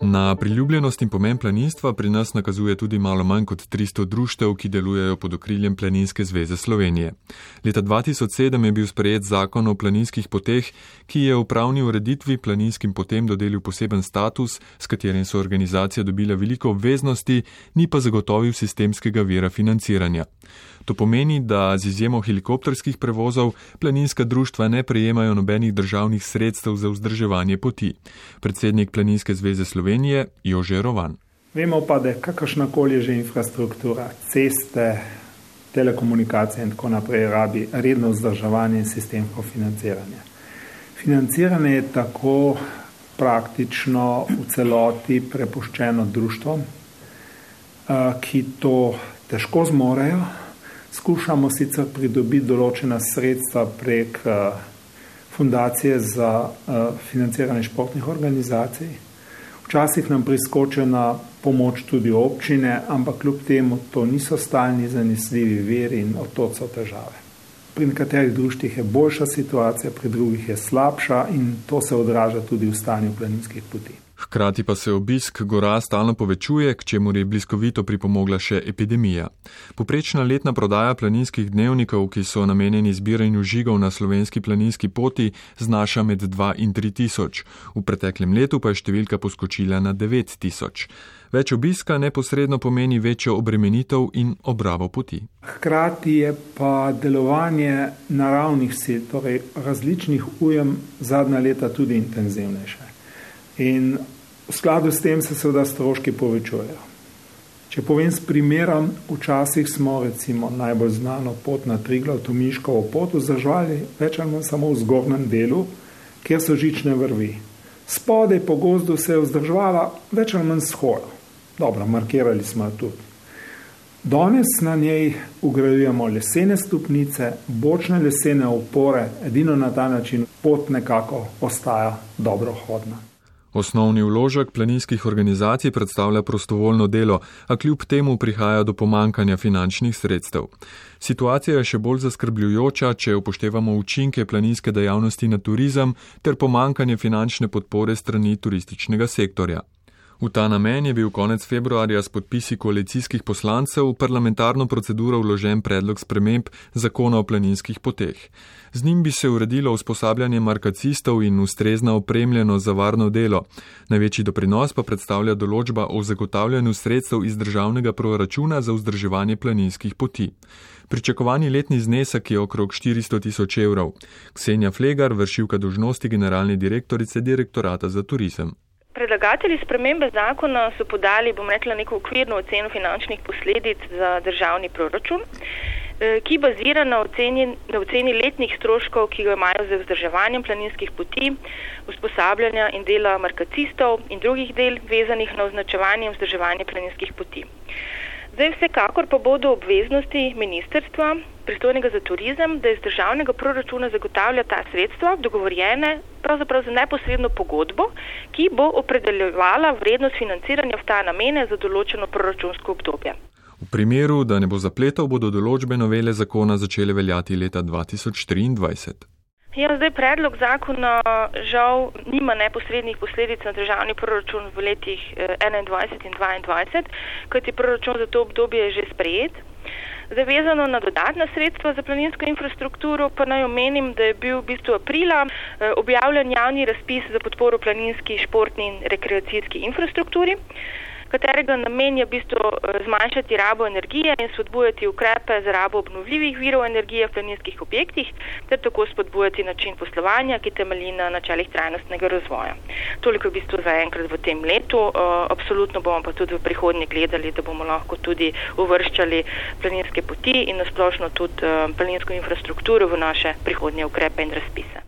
Na priljubljenost in pomen planinstva pri nas nakazuje tudi malo manj kot 300 društev, ki delujejo pod okriljem Planinske zveze Slovenije. Leta 2007 je bil sprejet zakon o planinskih poteh, ki je v pravni ureditvi planinskim potem dodelil poseben status, s katerim so organizacije dobile veliko obveznosti, ni pa zagotovil sistemskega vira financiranja. To pomeni, da z izjemo helikopterskih prevozov planinska društva ne prejemajo nobenih državnih sredstev za vzdrževanje poti. Predsednik Planinske zveze Slovenije Jože Rovan. Vemo pa, da kakršnakoli že infrastruktura, ceste, telekomunikacije in tako naprej rabi redno vzdrževanje in sistemsko financiranje. Financiranje je tako praktično v celoti prepuščeno društvom, eh, ki to težko zmorejo skušamo sicer pridobiti določena sredstva prek uh, fundacije za uh, financiranje športnih organizacij. Včasih nam priskoče na pomoč tudi občine, ampak kljub temu to niso stalni zanesljivi veri in od to so težave. Pri nekaterih društvih je boljša situacija, pri drugih je slabša in to se odraža tudi v stanju planinskih poti. Hkrati pa se obisk gora stalno povečuje, k čemu je bliskovito pripomogla še epidemija. Poprečna letna prodaja planinskih dnevnikov, ki so namenjeni zbiranju žigov na slovenski planinski poti, znaša med 2 in 3 tisoč. V preteklem letu pa je številka poskočila na 9 tisoč. Več obiska neposredno pomeni večjo obremenitev in obravo poti. Hkrati je pa delovanje naravnih sil, torej različnih ujem, zadnja leta tudi intenzivnejše. In v skladu s tem se seveda stroški povečujejo. Če povem s primerom, včasih smo recimo najbolj znano pot na Triglav, to Miškovo pot, vzdržali več ali manj samo v zgornjem delu, kjer so žične vrvi. Spodaj po gozdu se je vzdržvala več ali manj shoja. Dobro, markirali smo jo tudi. Danes na njej ugrajujemo lesene stopnice, bočne lesene opore, edino na ta način pot nekako ostaja dobro hodna. Osnovni vložek planinskih organizacij predstavlja prostovoljno delo, a kljub temu prihaja do pomankanja finančnih sredstev. Situacija je še bolj zaskrbljujoča, če upoštevamo učinke planinske dejavnosti na turizem ter pomankanje finančne podpore strani turističnega sektorja. V ta namen je bil konec februarja s podpisi koalicijskih poslancev v parlamentarno proceduro vložen predlog sprememb zakona o planinskih poteh. Z njim bi se uredilo usposabljanje markacistov in ustrezna opremljeno za varno delo. Največji doprinos pa predstavlja določba o zagotavljanju sredstev iz državnega proračuna za vzdrževanje planinskih poti. Pričakovani letni znesek je okrog 400 tisoč evrov. Ksenja Flegar, vršilka dožnosti generalne direktorice direktorata za turizem. Predlagatelji spremembe zakona so podali, bom rekla, neko okvirno oceno finančnih posledic za državni proračun, eh, ki bazira na oceni, na oceni letnih stroškov, ki ga imajo za vzdrževanjem planinskih poti, usposabljanja in dela markacistov in drugih del vezanih na označevanje in vzdrževanje planinskih poti. Zdaj vsekakor pa bodo obveznosti ministerstva, pristojnega za turizem, da iz državnega proračuna zagotavlja ta sredstva, dogovorjene pravzaprav za neposredno pogodbo, ki bo opredeljevala vrednost financiranja v ta namene za določeno proračunsko obdobje. V primeru, da ne bo zapletal, bodo določbe novele zakona začele veljati leta 2023. Ja, zdaj predlog zakona žal nima neposrednih posledic na državni proračun v letih 2021 in 2022, kajti proračun za to obdobje je že sprejet. Zavezano na dodatna sredstva za planinsko infrastrukturo pa naj omenim, da je bil v bistvu aprila eh, objavljen javni razpis za podporo planinski, športni in rekreacijski infrastrukturi katerega namen je v bistvu eh, zmanjšati rabo energije in spodbujati ukrepe za rabo obnovljivih virov energije v planinskih objektih, ter tako spodbujati način poslovanja, ki temelji na načelih trajnostnega razvoja. Toliko v bistvu zaenkrat v tem letu. Eh, absolutno bomo pa tudi v prihodnje gledali, da bomo lahko tudi uvrščali planinske poti in nasplošno tudi eh, planinsko infrastrukturo v naše prihodnje ukrepe in razpise.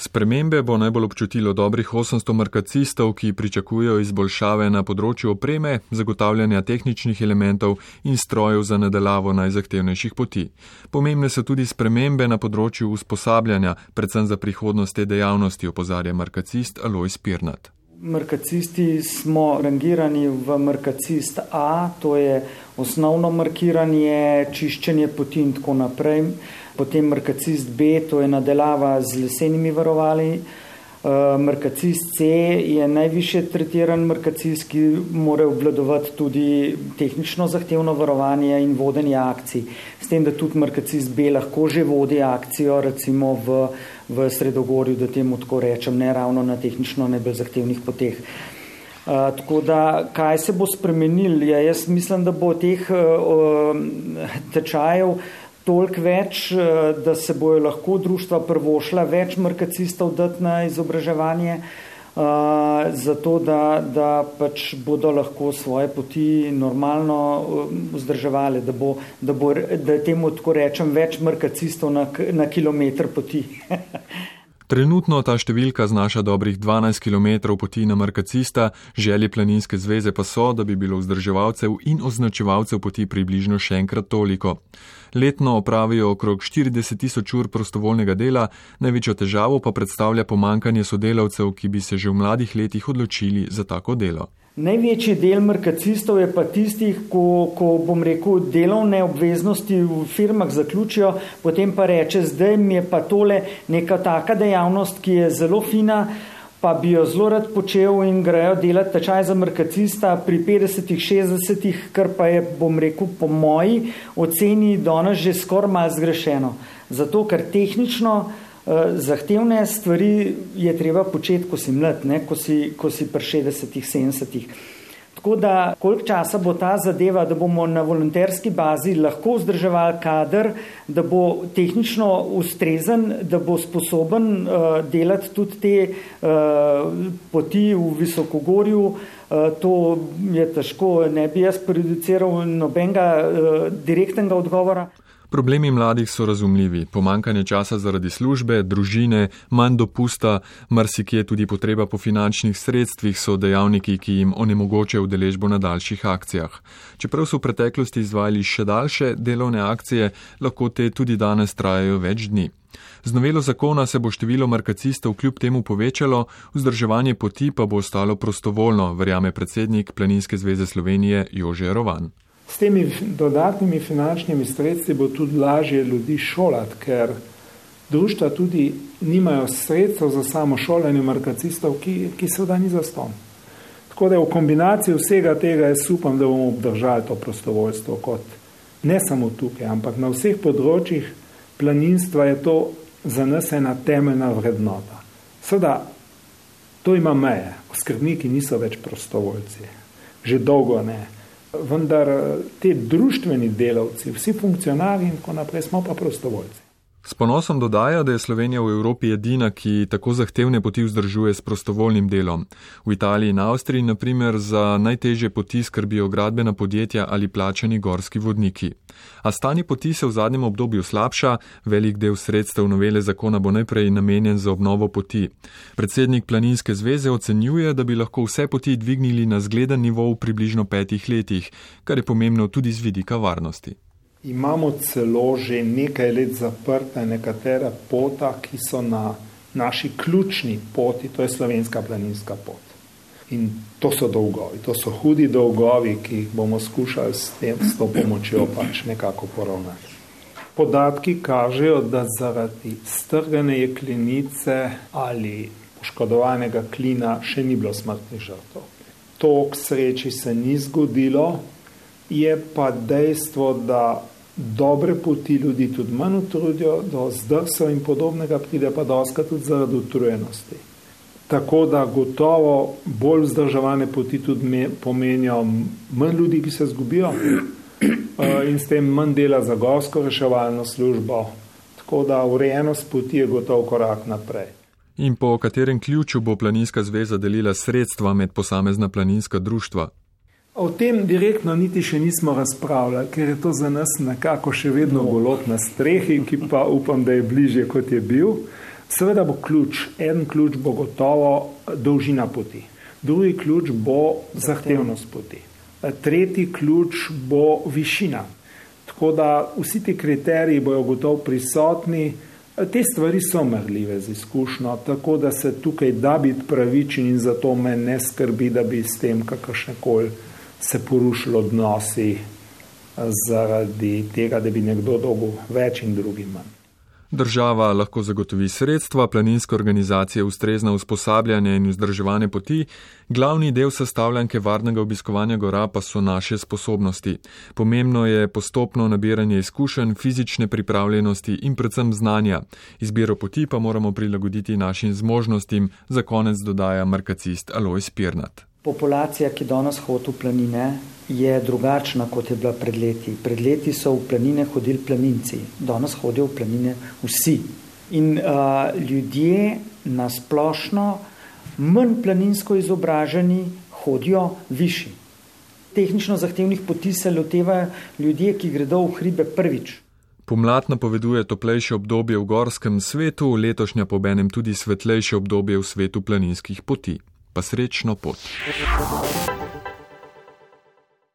Spremembe bo najbolj občutilo dobrih 800 markacistov, ki pričakujejo izboljšave na področju opreme, zagotavljanja tehničnih elementov in strojev za nadaljavo najzahtevnejših poti. Pomembne so tudi spremembe na področju usposabljanja, predvsem za prihodnost te dejavnosti, opozarja markacist Alois Pirnat. Markacisti smo rangirani v markacist A, to je osnovno markiranje, čiščenje poti in tako naprej. Potem markacist B, to je nadelava z lesenimi varovali, Merkacist C je najviše tretiran merkacist, ki mora obvladovati tudi tehnično zahtevno varovanje in vodenje akcij. S tem, da tudi merkacist B lahko že vodi akcijo, recimo v, v Sredogorju, da temu tako rečem, ne ravno na tehnično najbolj zahtevnih poteh. Uh, tako da, kaj se bo spremenil? Ja, jaz mislim, da bo teh uh, tečajev toliko več, eh, da se bojo lahko društva prvošla več markacistov dati na izobraževanje, uh, zato da, da pač bodo lahko svoje poti normalno eh, vzdrževali, da, bo, da, bo, da temu tako rečem več markacistov na, na kilometr poti. Trenutno ta številka znaša dobrih 12 km poti na Markacista, želje planinske zveze pa so, da bi bilo vzdrževalcev in označevalcev poti približno še enkrat toliko. Letno opravijo okrog 40 tisoč ur prostovoljnega dela, največjo težavo pa predstavlja pomankanje sodelavcev, ki bi se že v mladih letih odločili za tako delo. Največji del merkacistov je pa tistih, ko, ko bom rekel, delovne obveznosti v firmah zaključijo, potem pa reče, zdaj mi je pa tole neka taka dejavnost, ki je zelo fina, pa bi jo zelo rad počel in grejo delati tečaj za merkacista pri 50-60, kar pa je, bom rekel, po moji oceni danes že skoraj malo zgrešeno. Zato, ker tehnično Eh, zahtevne stvari je treba početi, ko si mlad, ne, ko si, ko si pri 60-ih, 70-ih. Tako da, koliko časa bo ta zadeva, da bomo na volonterski bazi lahko vzdrževali kader, da bo tehnično ustrezen, da bo sposoben uh, delati tudi te uh, poti v visokogorju, uh, to je težko, ne bi jaz produciral nobenega uh, direktnega odgovora. Problemi mladih so razumljivi. Pomankanje časa zaradi službe, družine, manj dopusta, marsikje tudi potreba po finančnih sredstvih so dejavniki, ki jim onemogočajo udeležbo na daljših akcijah. Čeprav so v preteklosti izvajali še daljše delovne akcije, lahko te tudi danes trajajo več dni. Z novelo zakona se bo število markacistov kljub temu povečalo, vzdrževanje poti pa bo ostalo prostovoljno, verjame predsednik Planinske zveze Slovenije Jože Rovan. S temi dodatnimi finančnimi sredstvi bo tudi lažje ljudi šolati, ker društva tudi nimajo sredstev za samo šolanje markacistov, ki, ki seveda ni zaston. Tako da v kombinaciji vsega tega jaz upam, da bomo obdržali to prostovoljstvo kot ne samo tukaj, ampak na vseh področjih planinstva je to za nas ena temeljna vrednota. Seveda, to ima meje, skrbniki niso več prostovoljci, že dolgo ne vendar te društveni delavci, vsi funkcionarji in tako naprej smo pa prostovoljci. S ponosom dodaja, da je Slovenija v Evropi edina, ki tako zahtevne poti vzdržuje s prostovoljnim delom. V Italiji in Avstriji, na primer, za najtežje poti skrbijo gradbena podjetja ali plačani gorski vodniki. A stanje poti se v zadnjem obdobju slabša, velik del sredstev novele zakona bo najprej namenjen za obnovo poti. Predsednik Planinske zveze ocenjuje, da bi lahko vse poti dvignili na zgleden nivo v približno petih letih, kar je pomembno tudi z vidika varnosti. Imamo celo že nekaj let zaprte nekatere pota, ki so na naši ključni poti, to je slovenska planinska pot. In to so dolgovi, to so hudi dolgovi, ki jih bomo skušali s, tem, s to pomočjo pač nekako poravnati. Podatki kažejo, da zaradi strgane jeklenice ali poškodovanega klina še ni bilo smrtnih žrtev. To k sreči se ni zgodilo, je pa dejstvo, da dobre poti ljudi tudi manj utrudijo, do zdrsov in podobnega pride pa doska tudi zaradi utrujenosti. Tako da gotovo bolj vzdrževane poti tudi pomenijo manj ljudi, ki se zgubijo eh, in s tem manj dela za gorsko reševalno službo. Tako da urejenost poti je gotovo korak naprej. In po katerem ključu bo planinska zveza delila sredstva med posamezna planinska društva? O tem direktno niti še nismo razpravljali, ker je to za nas nekako še vedno golot na strehi, ki pa upam, da je bližje kot je bil. Seveda bo ključ, en ključ bo gotovo dolžina poti, drugi ključ bo zahtevnost. poti, tretji ključ bo višina. Tako da vsi ti kriteriji bojo gotovo prisotni, te stvari so merljive z izkušnjo, tako da se tukaj da biti pravičen in zato me ne skrbi, da bi s tem kakršne koli se porušili odnosi zaradi tega, da bi nekdo dolgo več in drugi manj. Država lahko zagotovi sredstva, planinske organizacije ustrezna usposabljanje in vzdrževanje poti, glavni del sestavljanke varnega obiskovanja gora pa so naše sposobnosti. Pomembno je postopno nabiranje izkušenj, fizične pripravljenosti in predvsem znanja. Izbiro poti pa moramo prilagoditi našim zmožnostim, za konec dodaja markacist Alois Pirnat. Populacija, ki danes hodi v planine, je drugačna, kot je bila pred leti. Pred leti so v planine hodili planinci, danes hodijo v planine vsi. In uh, ljudje na splošno, manj planinsko izobraženi, hodijo višji. Tehnično zahtevnih poti se lotevajo ljudje, ki gredo v hribe prvič. Pomlad napoveduje toplejše obdobje v gorskem svetu, letošnja pobenem tudi svetlejše obdobje v svetu planinskih poti pa srečno pot.